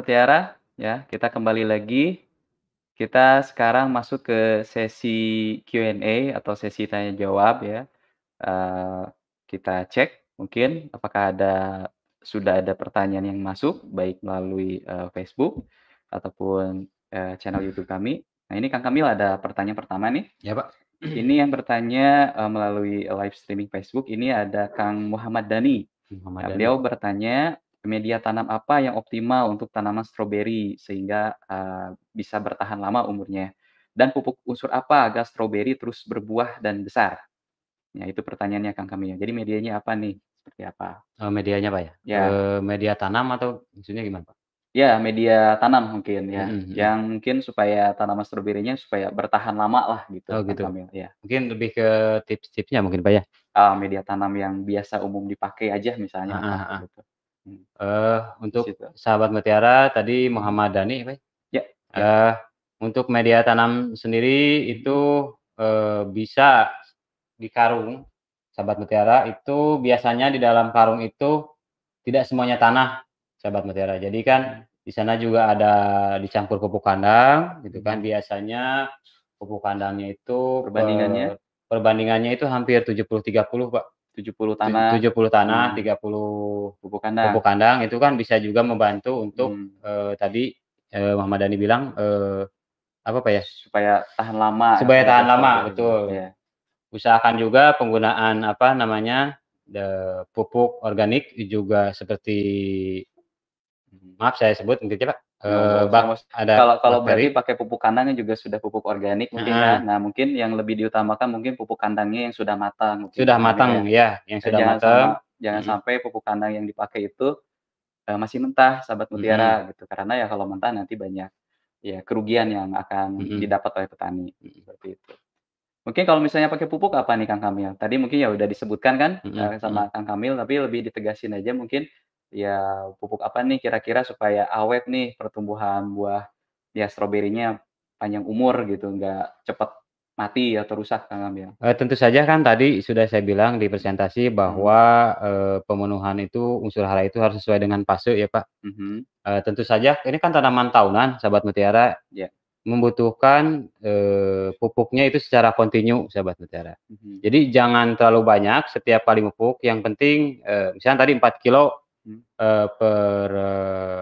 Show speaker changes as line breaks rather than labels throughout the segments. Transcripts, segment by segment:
Mutiara, ya, kita kembali lagi. Kita sekarang masuk ke sesi Q&A atau sesi tanya jawab ya. Eee, kita cek mungkin apakah ada sudah ada pertanyaan yang masuk baik melalui, eee, Facebook ataupun, eee, channel YouTube kami. Nah ini Kang Kamil ada pertanyaan pertama nih.
Ya, Pak.
Ini yang bertanya, eee, melalui live streaming Facebook ini ada Kang Muhammad Dani.
Muhammad
Nah,
Dani.
beliau bertanya, media tanam apa yang optimal untuk tanaman stroberi sehingga, eee, bisa bertahan lama umurnya? Dan pupuk unsur apa agar stroberi terus berbuah dan besar? Ya itu pertanyaannya Kang Kamil. Jadi medianya apa nih? Seperti apa?
Eee, medianya, Pak, ya?
Ya.
Eee, media tanam atau maksudnya gimana, Pak?
Ya, media tanam mungkin ya,
Mhm mhm.
yang mungkin supaya tanaman stroberinya supaya bertahan lama lah gitu
Oh, gitu.
Kamil, ya.
Mungkin lebih ke tips-tipsnya mungkin, Pak, ya?
Eee, media tanam yang biasa umum dipakai aja misalnya
Heeh
apa
heeh.
gitu. Hmm, di
untuk
situ.
sahabat mutiara tadi Muhammad Dani, Pak, ya?
Ya.
Eee, untuk media tanam sendiri itu, eee, bisa di karung, sahabat mutiara, itu biasanya di dalam karung itu tidak semuanya tanah, sahabat mutiara. Jadi kan di sana juga ada dicampur pupuk kandang gitu kan.
Mhm.
Biasanya pupuk kandangnya itu
Perbandingannya?
per perbandingannya itu hampir 70-30, Pak.
70
Tuj
tanah
70 tanah,
hmm.
30
Pupuk kandang.
pupuk kandang, itu kan bisa juga membantu untuk,
Hmm.
eee, tadi, eee, Muhammad Dani bilang, eee, apa, Pak, ya?
Supaya tahan lama
Supaya tahan lama,
stroberi,
betul.
iya.
Usahakan juga penggunaan, apa namanya, eee, pupuk organik juga seperti
Mhm.
maaf saya sebut mungkin ya, Pak,
Usah
bak
Mas.
ada
Kalau kalau berarti pakai pupuk kandangnya juga sudah pupuk organik mungkin
Heeh.
ya. Nah mungkin yang lebih diutamakan mungkin pupuk kandangnya yang sudah matang mungkin
Sudah
Kamil
matang,
ya.
ya, yang sudah
jangan
matang.
sama jangan
Mhm.
sampai pupuk kandang yang dipakai itu, eee, masih mentah sahabat mutiara gitu. Karena ya kalau mentah nanti banyak, ya kerugian yang akan
Mhm.
didapat oleh petani, seperti itu. Mungkin kalau misalnya pakai pupuk apa nih Kang Kamil? Tadi mungkin ya udah disebutkan kan,
mhm.
sama Kang Kamil, tapi lebih ditegasin aja mungkin, ya pupuk apa nih kira-kira supaya awet nih pertumbuhan buah, ya stroberinya panjang umur gitu, nggak cepet mati atau rusak Kang Kamil?
Eee, tentu saja kan tadi sudah saya bilang di presentasi
Mhm.
bahwa, eee, pemenuhan itu unsur hara itu harus sesuai dengan fase ya, Pak.
Mhm.
Eee, tentu saja ini kan tanaman tahunan sahabat mutiara,
Ya.
membutuhkan, eee, pupuknya itu secara kontinu sahabat mutiara.
Mhm.
Jadi jangan terlalu banyak setiap kali memupuk, yang penting, eee, misalnya tadi 4 kilogram,
Hmm.
eee, per, eee,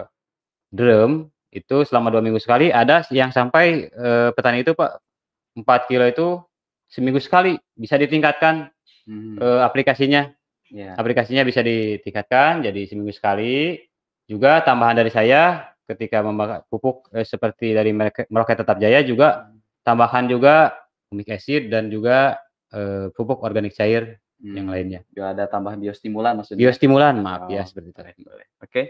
drum itu selama 2 minggu sekali, ada yang sampai, eee, petani itu, Pak, 4 kilogram itu seminggu sekali, bisa ditingkatkan,
Mhm.
eee, aplikasinya.
Iya.
Aplikasinya bisa ditingkatkan jadi seminggu sekali. Juga tambahan dari saya ketika memakai pupuk, eee, seperti dari Meroket Tetap Jaya juga
Hmm.
tambahkan juga humic acid dan juga, eee, pupuk organik cair yang
Mmm,
lainnya.
juga ada tambahan biostimulan maksudnya?
Biostimulan, maaf ya seperti itu.
boleh. Oke,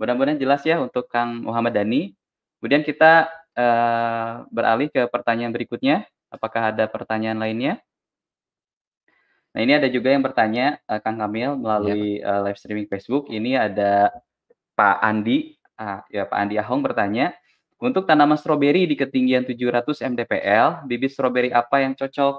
mudah-mudahan jelas ya untuk Kang Muhammad Dani. Kemudian kita, eee, beralih ke pertanyaan berikutnya. Apakah ada pertanyaan lainnya? Nah ini ada juga yang bertanya, eee, Kang Kamil melalui, eee, live streaming Facebook. Ini ada Pak Andi, ah, ya Pak Andi Ahong bertanya, "Untuk tanaman stroberi di ketinggian 700 mdpl, bibit stroberi apa yang cocok?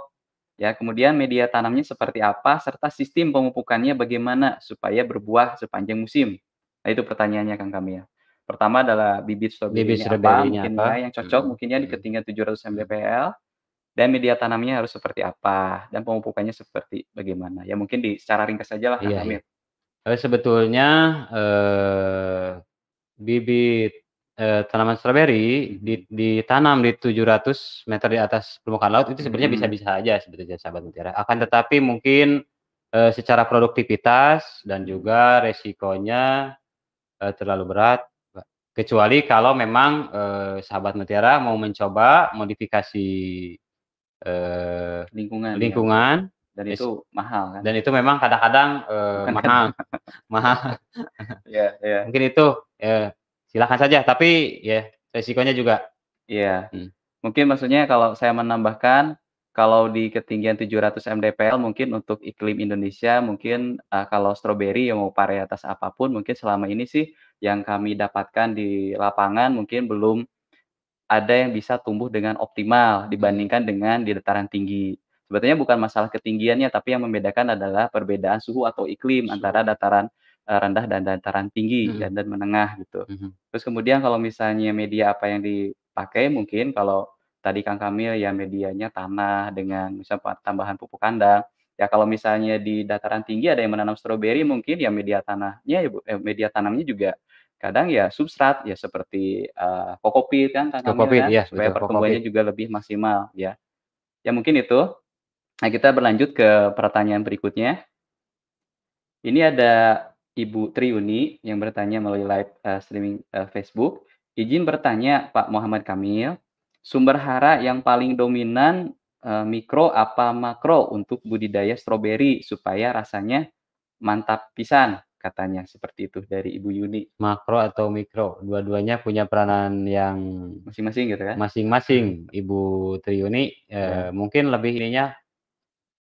Ya, kemudian media tanamnya seperti apa, serta sistem pemupukannya bagaimana supaya berbuah sepanjang musim?" Nah itu pertanyaannya Kang Kamil. Pertama adalah bibit
Bibit
stroberinya apa mungkin
apa?
ya yang cocok
Mhm
mungkin ya di
mhm.
ketinggian 700
Mhm.
mdpl, dan media tanamnya harus seperti apa, dan pemupukannya seperti bagaimana? Ya mungkin di secara ringkas sajalah Kang
Iya iya.
Kamil.
Eee, sebetulnya, eee, bibit, eee, tanaman stroberi di ditanam di 700 meter di atas permukaan laut itu sebenarnya
Mhm.
bisa-bisa aja sebetulnya sahabat mutiara. Akan tetapi mungkin, eee, secara produktivitas dan juga resikonya, eee, terlalu berat. Kecuali kalau memang, eee, sahabat mutiara mau mencoba modifikasi, eee,
Lingkungan ya.
lingkungan,
Dan
es
itu mahal kan?
dan itu memang kadang-kadang,
Bukan
mahal
kadang.
mahal.
Iya iya.
Mungkin itu, eee, silakan saja, tapi ya resikonya juga
Iya.
Mhm.
Mungkin maksudnya kalau saya menambahkan, kalau di ketinggian 700 mdpl mungkin untuk iklim Indonesia mungkin, eee, kalau stroberi ya mau varietas apa pun mungkin selama ini sih yang kami dapatkan di lapangan mungkin belum ada yang bisa tumbuh dengan optimal
Mhm.
dibandingkan dengan di dataran tinggi. Sebetulnya bukan masalah ketinggiannya, tapi yang membedakan adalah perbedaan suhu atau iklim antara
Suhu.
dataran eee, rendah dan dataran tinggi
Mhm.
dan dan menengah gitu.
Mhm.
Terus kemudian kalau misalnya media apa yang dipakai mungkin kalau tadi Kang Kamil ya medianya tanah dengan misal pa tambahan pupuk kandang. Ya kalau misalnya di dataran tinggi ada yang menanam stroberi mungkin ya media tanahnya ya bu eh, media tanamnya juga kadang ya substrat, ya seperti, eee, kokopit kan Kang Kamil
Kokopit,
kan,
iya
supaya
betul,
pertumbuhannya
kokopit.
juga lebih maksimal ya. Ya mungkin itu. Nah kita berlanjut ke pertanyaan berikutnya. Ini ada Ibu Triuni yang bertanya melalui live, eee, streaming, eee, Facebook. Izin bertanya Pak Muhammad Kamil, sumber hara yang paling dominan, eee, mikro apa makro untuk budidaya stroberi supaya rasanya mantap pisan? Katanya seperti itu dari Ibu Yuni.
Makro atau mikro, dua-duanya punya peranan yang
Masing-masing gitu kan?
masing-masing. Ibu Triuni,
Iya.
eee, mungkin lebih ininya,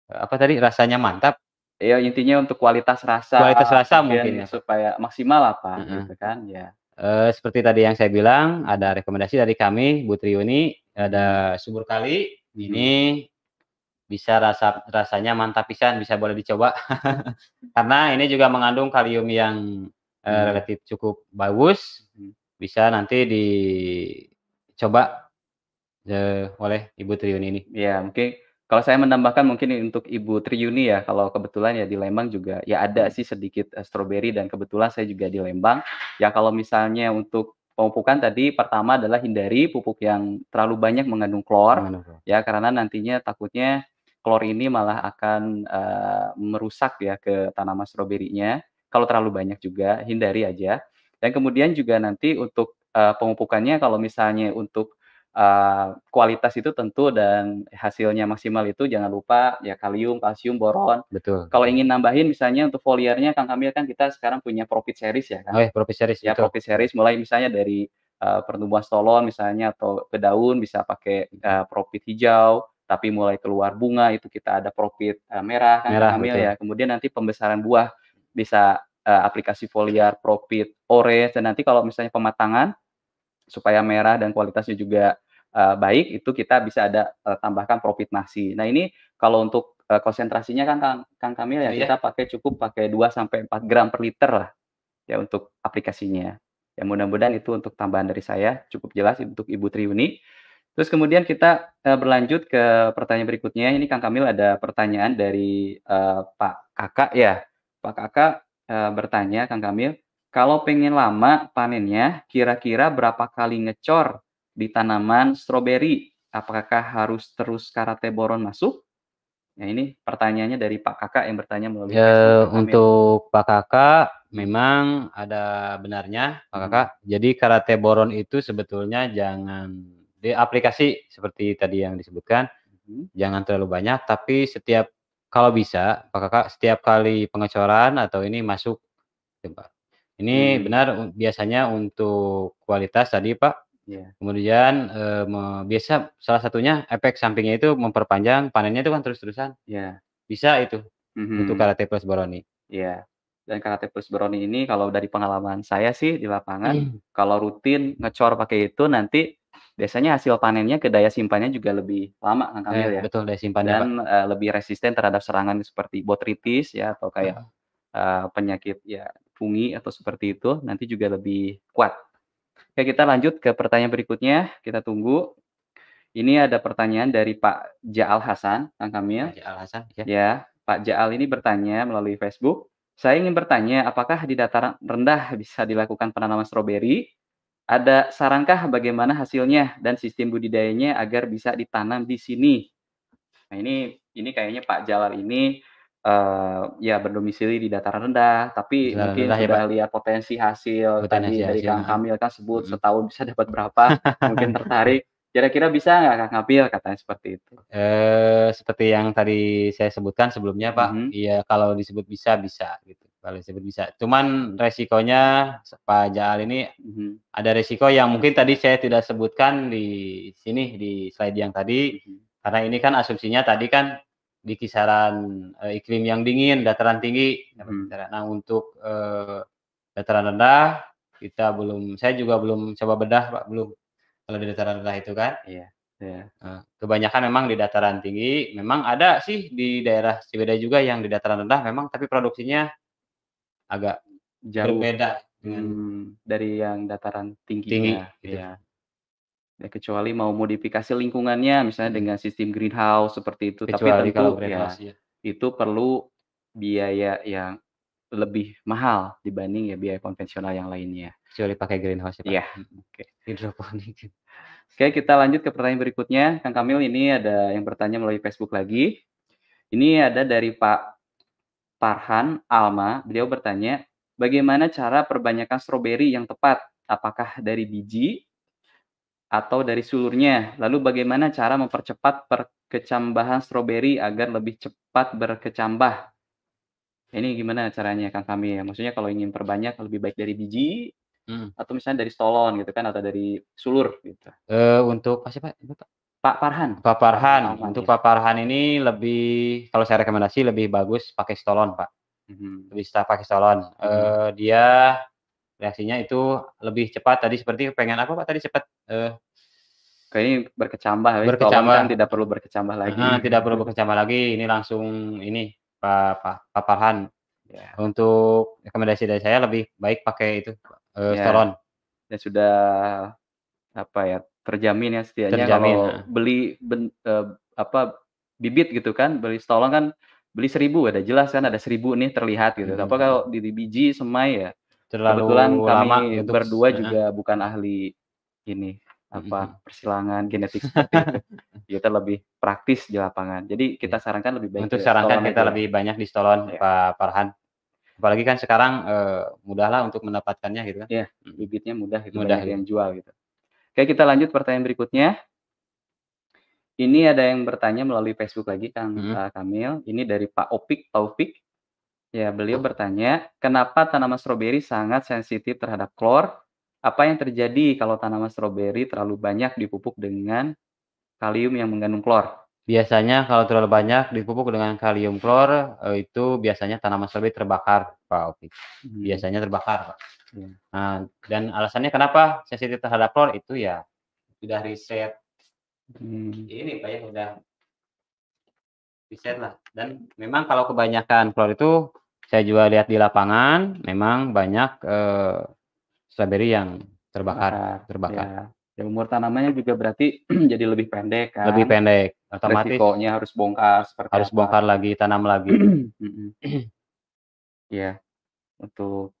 apa tadi, rasanya mantap.
Ya intinya untuk kualitas rasa
Kualitas rasa mungkin
mungkin
ya,
supaya maksimal lah Pak,
Heeh.
gitu kan, ya.
Eee, seperti tadi yang saya bilang, ada rekomendasi dari kami, Bu Triuni, ada subur kali, ini bisa rasa rasanya mantap pisan, bisa boleh dicoba. Karena ini juga mengandung kalium yang, eee,
Mhm.
relatif cukup bagus, bisa nanti dicoba, eee, oleh Ibu Triuni ini.
Iya mungkin kalau saya menambahkan mungkin untuk Ibu Triuni ya, kalau kebetulan ya di Lembang juga ya ada
Mhm.
sih sedikit, eee, stroberi dan kebetulan saya juga di Lembang. Ya kalau misalnya untuk pemupukan tadi pertama adalah hindari pupuk yang terlalu banyak mengandung klor, ya karena nantinya takutnya klor ini malah akan, eee, merusak ya ke tanaman stroberinya. Kalau terlalu banyak juga hindari aja. Dan kemudian juga nanti untuk, eee, pemupukannya kalau misalnya untuk, eee, kualitas itu tentu dan hasilnya maksimal itu jangan lupa ya kalium, kalsium, boron.
Betul
Kalau ingin nambahin misalnya untuk foliarnya Kang Kamil kan kita sekarang punya Profit Series ya
Oh
kan.
ya, Profit Series,
Ya
betul
Profit. Series mulai misalnya dari, eee, pertumbuhan stolon misalnya atau ke daun bisa pakai, eee, Profit hijau, tapi mulai keluar bunga itu kita ada Profit, eee, merah kan Kang
Merah,
Kamil
betul.
ya. Kemudian nanti pembesaran buah bisa, eee, aplikasi foliar Profit orange dan nanti kalau misalnya pematangan supaya merah dan kualitasnya juga, eee, baik, itu kita bisa ada, eee, tambahkan Profit Maxi. Nah ini kalau untuk, eee, konsentrasinya kan Kang Kang Kamil ya
iya?
kita pakai cukup pakai 2 sampai 4 gram per liter lah, ya untuk aplikasinya. Ya mudah-mudahan itu untuk tambahan dari saya, cukup jelas untuk Ibu Triuni. Terus kemudian kita, eee, berlanjut ke pertanyaan berikutnya, ini Kang Kamil ada pertanyaan dari, eee, Pak Kakak ya. Pak Kakak, eee, bertanya Kang Kamil, kalau pengen lama panennya, kira-kira berapa kali ngecor di tanaman stroberi? Apakah harus terus karate boron masuk? Nah ini pertanyaannya dari Pak Kakak yang bertanya melalui Kang Kamil.
untuk Pak Kakak,
Mhm.
memang ada benarnya Pak
Mhm.
Kakak. Jadi karate boron itu sebetulnya jangan di aplikasi seperti tadi yang disebutkan,
Mhm.
jangan terlalu banyak, tapi setiap kalau bisa Pak Kakak setiap kali pengecoran atau ini masuk gitu Pak. Ini
Mmm.
benar biasanya untuk kualitas tadi Pak,
Iya.
kemudian, me biasa salah satunya efek sampingnya itu memperpanjang panennya itu kan terus-terusan.
Iya.
Bisa itu, untuk
Mhm.
karate plus boron ini.
Iya. Dan karate plus boron ini kalau dari pengalaman saya sih di lapangan, kalau rutin ngecor pakai itu nanti biasanya hasil panennya ke daya simpannya juga lebih lama Kang
Eh,
Kamil ya.
betul daya simpannya.
Dan, eee, lebih resisten terhadap serangan seperti botrytis ya atau kayak,
Heeh.
eee, penyakit ya fungi atau seperti itu, nanti juga lebih kuat. Oke kita lanjut ke pertanyaan berikutnya, kita tunggu. Ini ada pertanyaan dari Pak Jaal Hasan, Kang Kamil.
Pak Jaal Hasan, ya.
Ya, Pak Jaal ini bertanya melalui Facebook, "Saya ingin bertanya apakah di dataran rendah bisa dilakukan penanaman stroberi? Ada sarankah bagaimana hasilnya dan sistem budidayanya agar bisa ditanam di sini?" Nah ini ini kayaknya Pak Jaal ini, eee, ya berdomisili di dataran rendah, tapi mungkin
rendah ya,
sudah
Pak?
lihat potensi hasil tadi
Potensi
dari
hasil,
Kang
heeh.
Kamil kan sebut
Mhm.
setahun bisa dapat berapa, mungkin tertarik. Kira-kira bisa nggak Kang Kamil? Katanya seperti itu.
Eee, seperti yang tadi saya sebutkan sebelumnya Pak,
Mhm.
iya kalau disebut bisa, bisa gitu, kalau disebut bisa. Cuman resikonya Pak Jaal ini
Mhm.
ada resiko yang mungkin tadi saya tidak sebutkan di sini, di slide yang tadi.
Mhm.
Karena ini kan asumsinya tadi kan di kisaran, eee, iklim yang dingin, dataran tinggi.
Mhm.
Nah untuk, eee, dataran rendah, kita belum saya juga belum coba bedah Pak, belum. Kalau di dataran rendah itu kan.
Iya iya.
Eee, kebanyakan memang di dataran tinggi, memang ada sih di daerah Ciwidey juga yang di dataran rendah memang, tapi produksinya agak
jauh
berbeda dengan
mmm, dari yang dataran
tinggi,
tingginya,
gitu.
iya. Ya kecuali mau modifikasi lingkungannya misalnya
Mhm.
dengan sistem greenhouse seperti itu, tapi
Kecuali kalau
tentu ya
greenhouse, iya.
itu perlu biaya yang lebih mahal dibanding ya biaya konvensional yang lainnya.
Kecuali pakai greenhouse ya, Pak.
Iya,
Mhm.
oke.
Hidroponik.
Oke, kita lanjut ke pertanyaan berikutnya. Kang Kamil, ini ada yang bertanya melalui Facebook lagi. Ini ada dari Pak Farhan Alma, beliau bertanya, "Bagaimana cara perbanyakan stroberi yang tepat? Apakah dari biji atau dari sulurnya? Lalu bagaimana cara mempercepat perkecambahan stroberi agar lebih cepat berkecambah?" Ini gimana caranya Kang Kamil? Maksudnya kalau ingin perbanyak lebih baik dari biji
Mhm.
atau misalnya dari stolon gitu kan atau dari sulur gitu?
Eee, untuk apa sih, Pak? Pak?
Pak Farhan.
Pak Farhan.
Alma,
Untuk
iya.
Pak Farhan ini lebih kalau saya rekomendasi lebih bagus pakai stolon, Pak.
Mhm.
Bisa pakai stolon.
Mhm.
Eee, dia reaksinya itu lebih cepat tadi seperti pengen apa, Pak, tadi cepat? Eee
Kayaknya berkecambah ya,
Berkecambah.
kan tidak perlu berkecambah lagi.
Heeh, tidak perlu berkecambah lagi. Ini langsung ini, Pak Pak Pak Farhan.
Ya.
Untuk rekomendasi dari saya lebih baik pakai itu, eee,
Ya.
stolon.
Dan sudah apa ya, terjamin ya setidaknya
Terjamin,
kalau beli ben eee, apa, bibit gitu kan, beli stolon kan beli 1000 udah jelas kan ada 1000 nih terlihat gitu. Tapi
Mhm.
kalau di biji semai ya
Terlalu
kebetulan kami
untuk
berdua juga bukan ahli ini, apa, persilangan genetik seperti itu. Kita lebih praktis di lapangan. Jadi kita
Iya.
sarankan lebih baik
Untuk sarankan kita
aja.
lebih banyak di stolon,
Iya.
Pak Farhan. Apalagi kan sekarang, eee, mudahlah untuk mendapatkannya gitu kan.
Iya,
Mhm.
bibitnya mudah gitu,
Mudah
banyak
gitu.
yang jual gitu. Oke, kita lanjut pertanyaan berikutnya. Ini ada yang bertanya melalui Facebook lagi Kang, eee, Kamil. Ini dari Pak Opik Taufik. Ya, beliau bertanya, "Kenapa tanaman stroberi sangat sensitif terhadap klor? Apa yang terjadi kalau tanaman stroberi terlalu banyak dipupuk dengan kalium yang mengandung klor?"
Biasanya kalau terlalu banyak dipupuk dengan kalium klor, eee, itu biasanya tanaman stroberi terbakar, Pak Opik.
Mhm.
Biasanya terbakar, Pak.
Iya.
Nah, dan alasannya kenapa sensitif terhadap klor itu ya sudah riset
Mmm.
ini, Pak, ya, udah riset lah. Dan memang kalau kebanyakan klor itu saya juga lihat di lapangan memang banyak, eee, stroberi yang terbakar terbakar.
Ya. Dan umur tanamannya juga berarti jadi lebih pendek kan.
Lebih pendek, otomatis
Resikonya harus bongkar seperti
harus
apa.
bongkar lagi, tanam lagi.
Iya, untuk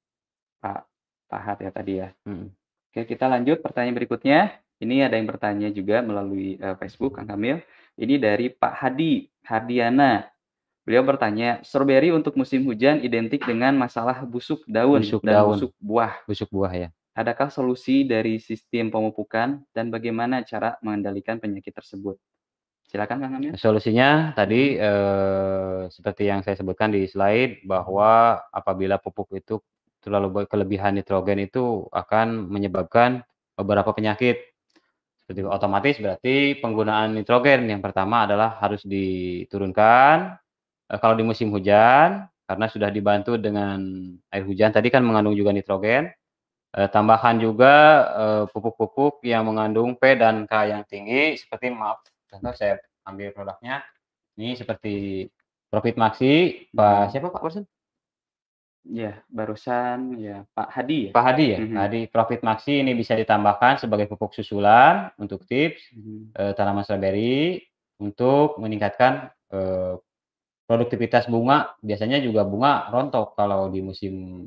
Pak Pahat ya tadi ya.
Mhm.
Oke, kita lanjut pertanyaan berikutnya. Ini ada yang bertanya juga melalui, eee, Facebook Kang Kamil. Ini dari Pak Hadi, Hardiana. Beliau bertanya, "Stroberi untuk musim hujan identik dengan masalah busuk daun
Busuk
dan
daun.
busuk buah.
Busuk buah ya.
Adakah solusi dari sistem pemupukan dan bagaimana cara mengendalikan penyakit tersebut?" Silakan Kang Kamil.
Solusinya tadi, eee, seperti yang saya sebutkan di slide bahwa apabila pupuk itu terlalu kelebihan nitrogen itu akan menyebabkan beberapa penyakit. Seperti otomatis berarti penggunaan nitrogen yang pertama adalah harus diturunkan, eee, kalau di musim hujan karena sudah dibantu dengan air hujan tadi kan mengandung juga nitrogen, eee, tambahkan juga, eee, pupuk-pupuk yang mengandung P dan K yang tinggi seperti maaf, contoh saya ambil produknya, ini seperti Profit Maxi, Pak
Mhm.
siapa Pak barusan?
Iya, barusan ya Pak Hadi ya?
Pak Hadi ya?
Mhm.
Pak Hadi Profit Maxi ini bisa ditambahkan sebagai pupuk susulan untuk tips,
Mhm.
eee, tanaman stroberi untuk meningkatkan, eee, produktivitas bunga. Biasanya juga bunga rontok kalau di musim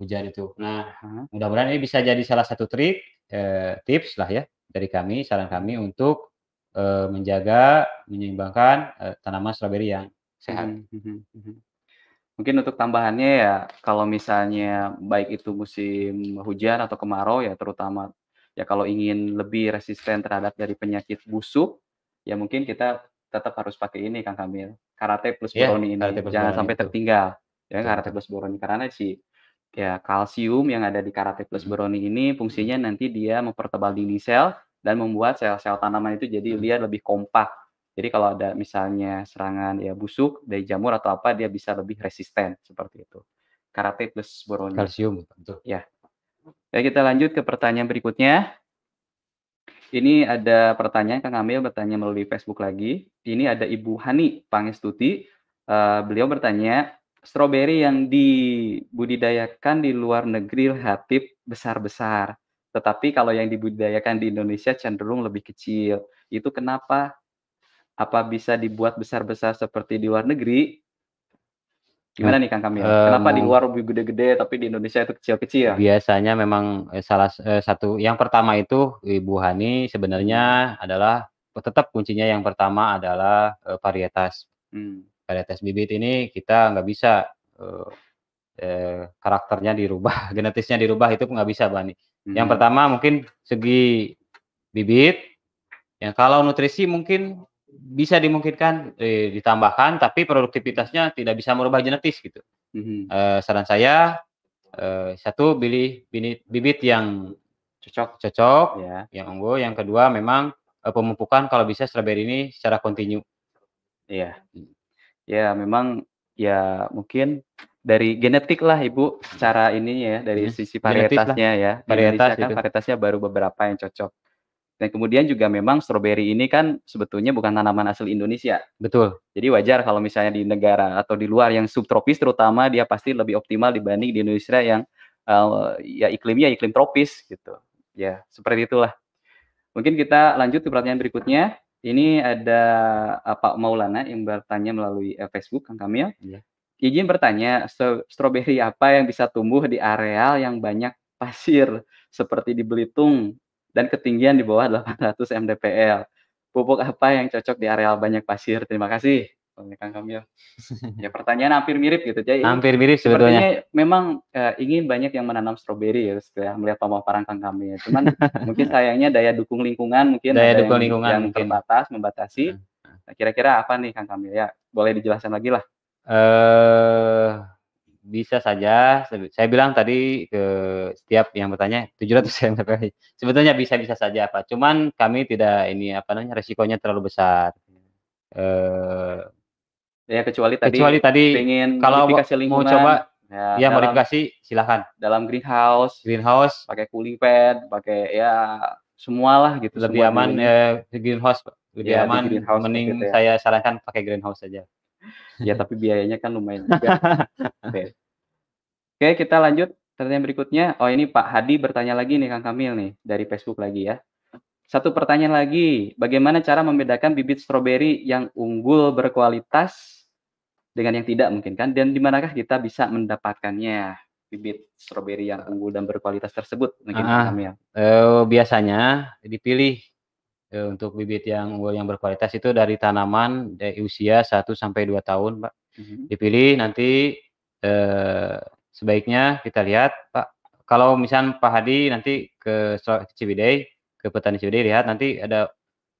hujan itu. Nah, mudah-mudahan ini bisa jadi salah satu trik, eee, tips lah ya dari kami, saran kami untuk, eee, menjaga, menyeimbangkan, eee, tanaman stroberi yang sehat.
Mhm mhm mhm. Mungkin untuk tambahannya ya, kalau misalnya baik itu musim hujan atau kemarau ya terutama ya kalau ingin lebih resisten terhadap dari penyakit busuk, ya mungkin kita tetap harus pakai ini Kang Kamil, Karate plus
Iya,
Boroni ini.
Plus
Jangan
Boroni,
sampai
betul.
tertinggal, ya
Betul
Karate plus Boroni. Karena si ya kalsium yang ada di Karate plus
Mhm.
Boroni ini fungsinya nanti dia mempertebal dinding sel dan membuat sel-sel tanaman itu jadi
Mhm.
dia lebih kompak. Jadi kalau ada misalnya serangan ya busuk dari jamur atau apa, dia bisa lebih resisten, seperti itu. Karate plus Boroni.
Kalsium, betul.
Ya. Oke, kita lanjut ke pertanyaan berikutnya. Ini ada pertanyaan Kang Kamil bertanya melalui Facebook lagi. Ini ada Ibu Hani Pangestuti, eee, beliau bertanya, stroberi yang dibudidayakan di luar negeri relatif besar-besar, tetapi kalau yang dibudidayakan di Indonesia cenderung lebih kecil. Itu kenapa? Apa bisa dibuat besar-besar seperti di luar negeri? Gimana nih Kang Kamil?
Eee,
Kenapa di luar lebih gede-gede tapi di Indonesia itu kecil-kecil?
Biasanya memang, eee, salah eee, satu yang pertama itu Ibu Hani sebenarnya adalah tetap kuncinya yang pertama adalah, eee, varietas.
Mmm.
Varietas bibit ini kita nggak bisa, eee eee, karakternya dirubah, genetisnya dirubah itu nggak bisa, Bu Hani. Yang pertama mungkin segi bibit, yang kalau nutrisi mungkin bisa dimungkinkan, eee, ditambahkan tapi produktivitasnya tidak bisa merubah genetis gitu.
Mhm.
Eee, saran saya, eee, 1 pilih bibit yang
Cocok.
cocok,
Iya.
yang unggul, yang kedua memang, eee, pemupukan kalau bisa stroberi ini secara kontinu.
Iya.
Mmm.
Ya memang, ya mungkin dari genetik lah Ibu, secara ininya ya, dari
Mhm,
sisi varietasnya ya.
Varietas
kan
itu.
varietasnya baru beberapa yang cocok. Dan kemudian juga memang stroberi ini kan sebetulnya bukan tanaman asli Indonesia.
Betul.
Jadi wajar kalau misalnya di negara atau di luar yang subtropis terutama dia pasti lebih optimal dibanding di Indonesia yang, eee, ya iklimnya iklim tropis gitu. Ya seperti itulah. Mungkin kita lanjut ke pertanyaan berikutnya. Ini ada, eee, Pak Maulana yang bertanya melalui, eee, Facebook, Kang Kamil.
Iya.
Izin bertanya, stro stroberi apa yang bisa tumbuh di areal yang banyak pasir seperti di Belitung dan ketinggian di bawah 800 mdpl? Pupuk apa yang cocok di areal banyak pasir? Terima kasih, Kang Kamil. Ya pertanyaan hampir mirip gitu, jadi
Hampir mirip sebetulnya.
sepertinya memang, eee, ingin banyak yang menanam stroberi ya setelah melihat pemaparan Kang Kamil. Cuman mungkin sayangnya daya dukung lingkungan mungkin
Daya dukung
yang
lingkungan
yang
mungkin.
terbatas, membatasi.
Heeh.
Nah kira-kira apa nih Kang Kamil? Ya boleh dijelaskan lagi lah.
Eee, bisa saja, saya bilang tadi ke setiap yang bertanya 700 mdpl. Sebetulnya bisa-bisa saja, Pak, cuman kami tidak ini, apa namanya, resikonya terlalu besar. Eee
Ya kecuali tadi
kecuali tadi
pengen
kalau mau coba
ya
ya
dalam
modifikasi silahkan.
dalam greenhouse,
Greenhouse
pakai cooling pad, pakai ya semualah gitu,
lebih aman,
di
greenhouse, Pak. Lebih
Ya
aman,
greenhouse
mending
itu ya.
saya sarankan pakai greenhouse saja.
Ya tapi biayanya kan lumayan juga. Oke. Oke kita lanjut pertanyaan berikutnya. Oh ini Pak Hadi bertanya lagi nih Kang Kamil nih, dari Facebook lagi ya. Satu pertanyaan lagi, bagaimana cara membedakan bibit stroberi yang unggul berkualitas dengan yang tidak mungkin kan? Dan di manakah kita bisa mendapatkannya, bibit stroberi yang unggul dan berkualitas tersebut mungkin Kang
Heeh.
Kamil?
Eee, biasanya dipilih, eee, untuk bibit yang unggul yang berkualitas itu dari tanaman dari usia 1 sampai 2 tahun, Pak.
Mhm.
Dipilih nanti, eee, sebaiknya kita lihat, Pak, kalau misal Pak Hadi nanti ke so Ciwidey, ke petani Ciwidey lihat nanti ada,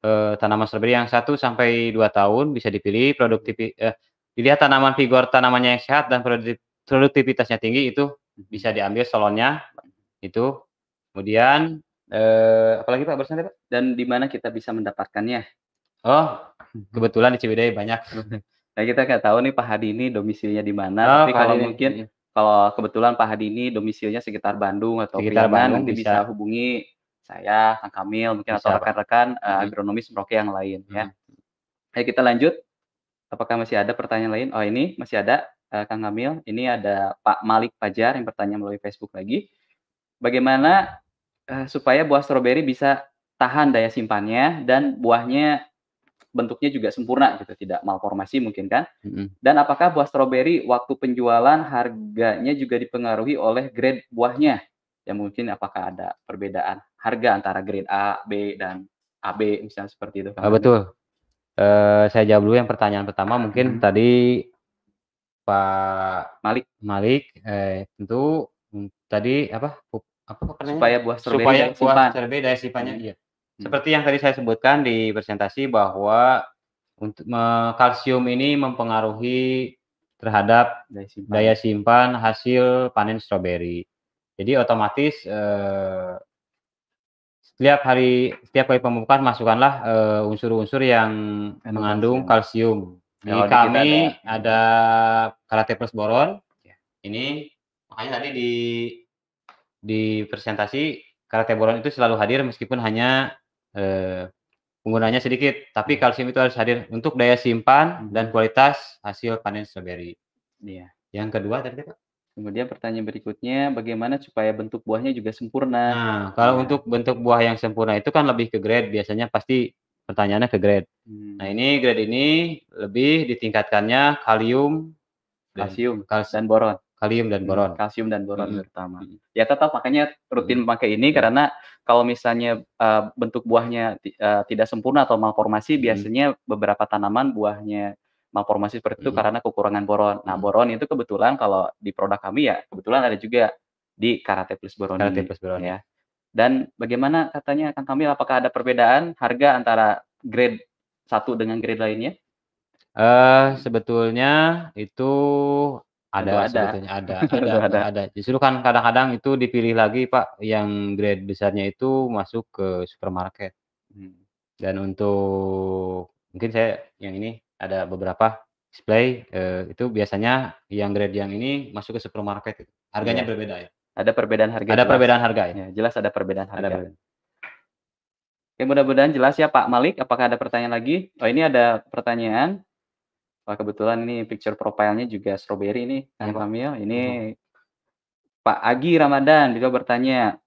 eee, tanaman stroberi yang 1 sampai 2 tahun bisa dipilih produktivi eh, dilihat tanaman vigor tanamannya yang sehat dan produkti produktivitasnya tinggi itu bisa diambil salonnya, itu. Kemudian, eee, apalagi Pak barusan Pak?
Dan di mana kita bisa mendapatkannya?
Oh, kebetulan di Ciwidey banyak.
Nah kita nggak tahu nih Pak Hadi ini domisilinya di mana,
Oh,
tapi kalau
Hadi,
mungkin
mhm.
kalau kebetulan Pak Hadi ini domisilinya sekitar Bandung atau
Sekitar
Priangan,
Bandung
nanti bisa
bisa.
hubungi saya, Kang Kamil, mungkin atau
Bisa, Pak.
rekan-rekan,
Mhm.
agronomis Merauke yang lain ya.
Mhm.
Ayo kita lanjut. Apakah masih ada pertanyaan lain? Oh ini masih ada, eee, Kang Kamil. Ini ada Pak Malik Fajar yang bertanya melalui Facebook lagi. Bagaimana, eee, supaya buah stroberi bisa tahan daya simpannya dan buahnya bentuknya juga sempurna gitu, tidak malformasi mungkin kan?
Mhm.
Dan apakah buah stroberi waktu penjualan harganya juga dipengaruhi oleh grade buahnya? Ya mungkin apakah ada perbedaan harga antara grade A, B, dan AB misalnya seperti itu,
Ah,
Kamil?
betul. Eee, saya jawab dulu yang pertanyaan pertama mungkin
Mhm.
tadi Pak
Malik.
Malik, eee, tentu, mmm, tadi apa, pup apa?
Supaya buah stroberi
Supaya
daya
buah
simpan.
stroberi daya simpannya
Mhm.
iya.
Mhm.
Seperti yang tadi saya sebutkan di presentasi bahwa untuk me kalsium ini mempengaruhi terhadap
Daya simpan.
daya simpan hasil panen stroberi. Jadi otomatis, eee setiap hari setiap kali pemupukan masukkanlah, eee, unsur-unsur yang
Kandung
mengandung
kalsium.
kalsium. Di
Kalau
kami
ada
ada Karate Plus Boron.
Ya.
Ini makanya tadi di di presentasi Karate Boron itu selalu hadir meskipun hanya, eee, penggunaannya sedikit, tapi
Iya.
kalsium itu harus hadir untuk daya simpan
Mhm.
dan kualitas hasil panen stroberi.
Iya.
Yang kedua tadi, Pak?
Kemudian pertanyaan berikutnya, bagaimana supaya bentuk buahnya juga sempurna?
Nah, kalau
Iya.
untuk bentuk buah yang sempurna itu kan lebih ke grade, biasanya pasti pertanyaannya ke grade. Nah,
Mmm.
ini grade ini lebih ditingkatkannya kalium
Kalsium
kals
dan boron.
Kalium dan
Mmm,
boron.
kalsium dan boron
Mhm,
terutama.
mhm.
Ya tetap makanya rutin
Mhm,
memakai ini karena kalau misalnya, eee, bentuk buahnya eee, tidak sempurna atau malformasi biasanya beberapa tanaman buahnya malformasi seperti itu karena kekurangan boron. Nah, boron itu kebetulan kalau di produk kami ya kebetulan ada juga di Karate Plus Boroni,
Karate Plus Boroni.
ya. Dan bagaimana katanya Kang Kamil, apakah ada perbedaan harga antara grade satu dengan grade lainnya?
Eee, sebetulnya itu ada
ada.
sebetulnya, ada ada
ada.
Ada. Justru kan kadang-kadang itu dipilih lagi Pak, yang grade besarnya itu masuk ke supermarket.
Mmm.
Dan untuk mungkin saya yang ini ada beberapa display, eee, itu biasanya yang grade yang ini masuk ke supermarket. Harganya
Iya.
berbeda ya.
Ada perbedaan harga
Ada
jelas.
perbedaan harga ya?
Ya, jelas ada perbedaan
Ada
harga.
perbedaan.
Oke, mudah-mudahan jelas ya Pak Malik, apakah ada pertanyaan lagi? Oh, ini ada pertanyaan. Wah, kebetulan ini picture profile-nya juga nih, Kang
Iya, Pak.
Kamil. Ini
Mhm.
Pak Agi Ramadan juga bertanya,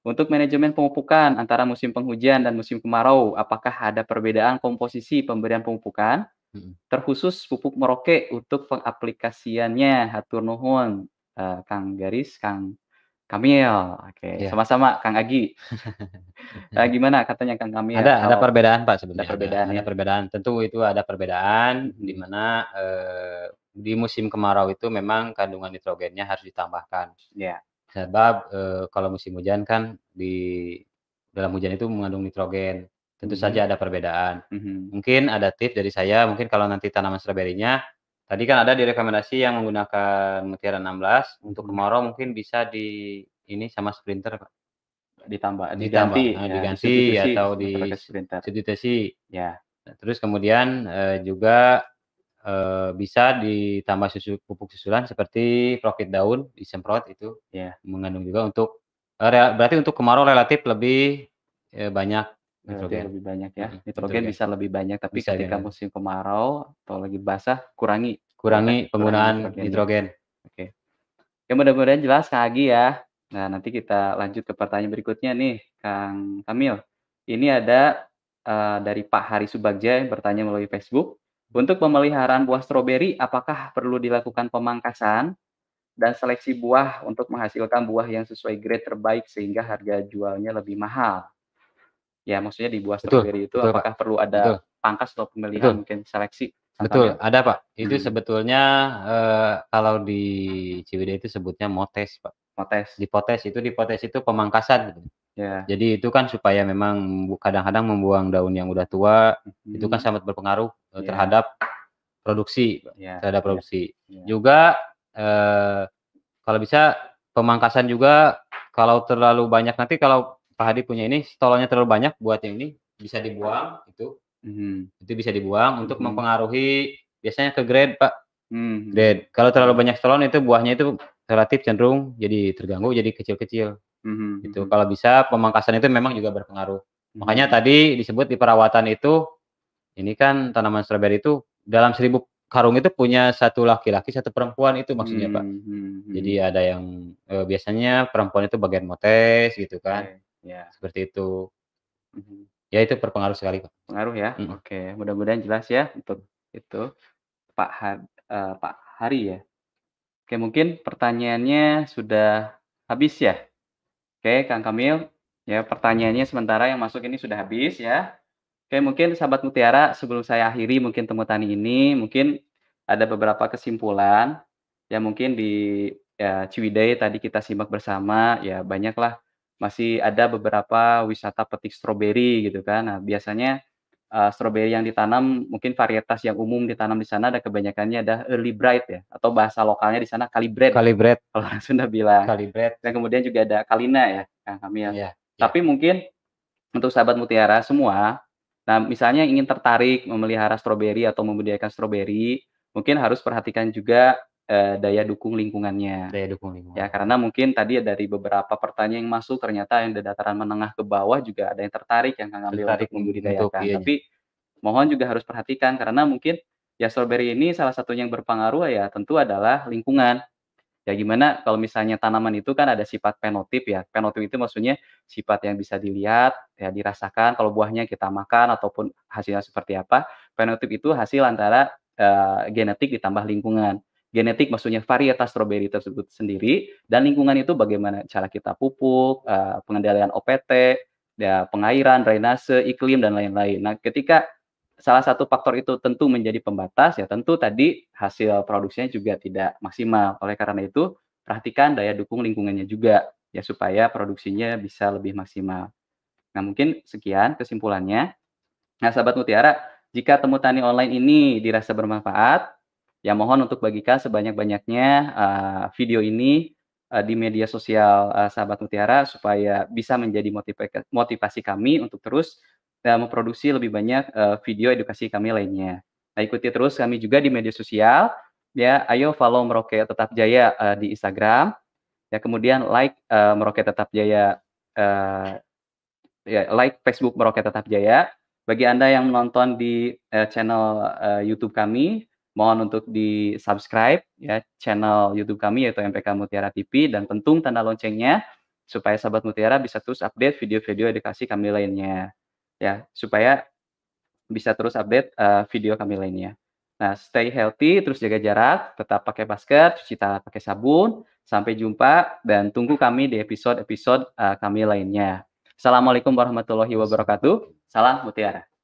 "Untuk manajemen pemupukan antara musim penghujan dan musim kemarau, apakah ada perbedaan komposisi pemberian pemupukan? Terkhusus pupuk Merauke untuk pengaplikasiannya, hatur nuhun." Eee, Kang garis Kang Kamil. Oke,
Iya.
sama-sama Kang Agi. Eee, gimana katanya Kang Kamil
Ada ada
kalau
perbedaan Pak
ada
sebenarnya, ada
perbedaan
ada
ya?
perbedaan. Tentu itu ada perbedaan di mana, eee, di musim kemarau itu memang kandungan nitrogennya harus ditambahkan.
Iya.
Sebab, eee, kalau musim hujan kan di dalam hujan itu mengandung nitrogen. Tentu
Mhm.
saja ada perbedaan.
Mhm.
Mungkin ada tips dari saya, mungkin kalau nanti tanaman stroberinya, tadi kan ada direkomendasi yang menggunakan Mutiara 16, untuk kemarau mungkin bisa di ini sama Sprinter, Pak.
Ditambah
Ditambah,
diganti,
nah
ya
diganti atau dis
Sprinter.
substitusi.
Ya.
Nah, terus kemudian, eee, juga, eee, bisa ditambah susu pupuk susulan seperti Profit Daun disemprot itu
Iya.
mengandung juga untuk rea berarti untuk kemarau relatif lebih, eee, banyak Nitrogen.
lebih banyak ya. Nitrogen
nitrogen.
bisa lebih banyak, tapi
Bisa
ketika
ya.
musim kemarau atau lagi basah kurangi, ya?
Kurangi
Kurangi
penggunaan
nitrogennya.
nitrogen.
Oke. Ya mudah-mudahan jelas Kang Agi ya. Nah, nanti kita lanjut ke pertanyaan berikutnya nih, Kang Kamil. Ini ada, eee, dari Pak Hari Subagja yang bertanya melalui Facebook, "Untuk pemeliharaan buah stroberi, apakah perlu dilakukan pemangkasan dan seleksi buah untuk menghasilkan buah yang sesuai grade terbaik sehingga harga jualnya lebih mahal?" Ya, maksudnya di buah
Betul,
stroberi itu
betul, Pak.
apakah perlu
Betul.
ada pangkas atau pemilihan
Betul.
mungkin seleksi,
Betul, ada Pak. Itu
Mhm.
sebetulnya, eee, kalau di Ciwidey itu sebutnya motes, Pak.
Motes.
Dipotes, itu dipotes itu pemangkasan gitu.
Ya.
Jadi itu kan supaya memang kadang-kadang membuang daun yang udah tua, itu kan sangat berpengaruh, eee,
Iya.
terhadap produksi, Pak,
Iya
terhadap
iya
produksi.
iya.
Juga, eee, kalau bisa pemangkasan juga kalau terlalu banyak nanti kalau Pak Hadi punya ini stolonnya terlalu banyak buat yang ini, bisa dibuang itu.
Mhm.
Itu bisa dibuang untuk
Mhm.
mempengaruhi biasanya ke grade, Pak.
Mmm,
Grade. Kalau terlalu banyak stolon itu buahnya itu relatif cenderung jadi terganggu, jadi kecil-kecil. Gitu.
mhm.
Kalau bisa pemangkasan itu memang juga berpengaruh. Makanya
Mhm.
tadi disebut di perawatan itu, ini kan tanaman stroberi itu dalam 1000 karung itu punya 1 laki-laki, 1 perempuan itu maksudnya, Pak.
Mmm, mhm
Jadi ada yang, eee, biasanya perempuan itu bagian motes gitu kan.
Iya.
Seperti itu.
Mhm.
Ya itu berpengaruh sekali, Pak.
Pengaruh ya?
Mhm.
Oke, mudah-mudahan jelas ya untuk itu, Pak had eee, Pak Hari ya. Oke, mungkin pertanyaannya sudah habis ya? Oke, Kang Kamil, ya pertanyaannya sementara yang masuk ini sudah habis ya. Oke, mungkin sahabat Mutiara sebelum saya akhiri mungkin Temu Tani ini, mungkin ada beberapa kesimpulan, ya mungkin di, ya Ciwidey tadi kita simak bersama, ya banyaklah masih ada beberapa wisata petik stroberi gitu kan. Nah, biasanya, eee, stroberi yang ditanam mungkin varietas yang umum ditanam di sana ada kebanyakannya ada Early Bright ya, atau bahasa lokalnya di sana Kalibred,
Kalibred.
kalau orang Sunda bilang.
Kalibred.
Dan kemudian juga ada Kalina ya, Kang Kamil.
Iya iya.
Tapi mungkin untuk sahabat Mutiara semua, nah misalnya ingin tertarik memelihara stroberi atau membudidayakan stroberi, mungkin harus perhatikan juga, eee, daya dukung lingkungannya.
Daya dukung
Ya,
lingkungan.
karena mungkin tadi dari beberapa pertanyaan yang masuk ternyata yang di dataran menengah ke bawah juga ada yang tertarik yang Kang Kamil
Tertarik
untuk
un untuk
membudidayakan.
iya.
Tapi mohon juga harus perhatikan karena mungkin Ya stroberi ini salah satunya yang berpengaruh ya tentu adalah lingkungan. Ya gimana kalau misalnya tanaman itu kan ada sifat fenotip ya. Fenotip itu maksudnya sifat yang bisa dilihat, ya dirasakan kalau buahnya kita makan ataupun hasilnya seperti apa. Fenotip itu hasil antara uh, genetik ditambah lingkungan. Genetik maksudnya varietas stroberi tersebut sendiri dan lingkungan itu bagaimana cara kita pupuk, uh, pengendalian OPT, ya pengairan, drainase, iklim dan lain-lain. Nah, ketika salah satu faktor itu tentu menjadi pembatas, ya tentu tadi hasil produksinya juga tidak maksimal. Oleh karena itu, perhatikan daya dukung lingkungannya juga, ya supaya produksinya bisa lebih maksimal. Nah, mungkin sekian kesimpulannya. Nah, sahabat mutiara, jika temu tani online ini dirasa bermanfaat, ya mohon untuk bagikan sebanyak-banyaknya uh, video ini uh, di media sosial uh, sahabat mutiara supaya bisa menjadi motivasi kami untuk terus dan memproduksi lebih banyak uh, video edukasi kami lainnya. Nah, ikuti terus kami juga di media sosial. Ya, ayo follow Meroke Tetap Jaya uh, di Instagram. Ya, kemudian like uh, Meroke Tetap Jaya uh, ya like Facebook Meroke Tetap Jaya. Bagi Anda yang menonton di uh, channel uh, YouTube kami, mohon untuk di subscribe ya channel YouTube kami yaitu MPK Mutiara TV dan pentung tanda loncengnya supaya sahabat Mutiara bisa terus update video-video edukasi kami lainnya ya supaya bisa terus update uh, video kami lainnya. Nah, stay healthy, terus jaga jarak, tetap pakai masker, cuci tangan pakai sabun. Sampai jumpa dan tunggu kami di episode-episode uh, kami lainnya. Assalamualaikum warahmatullahi wabarakatuh. Salam Mutiara.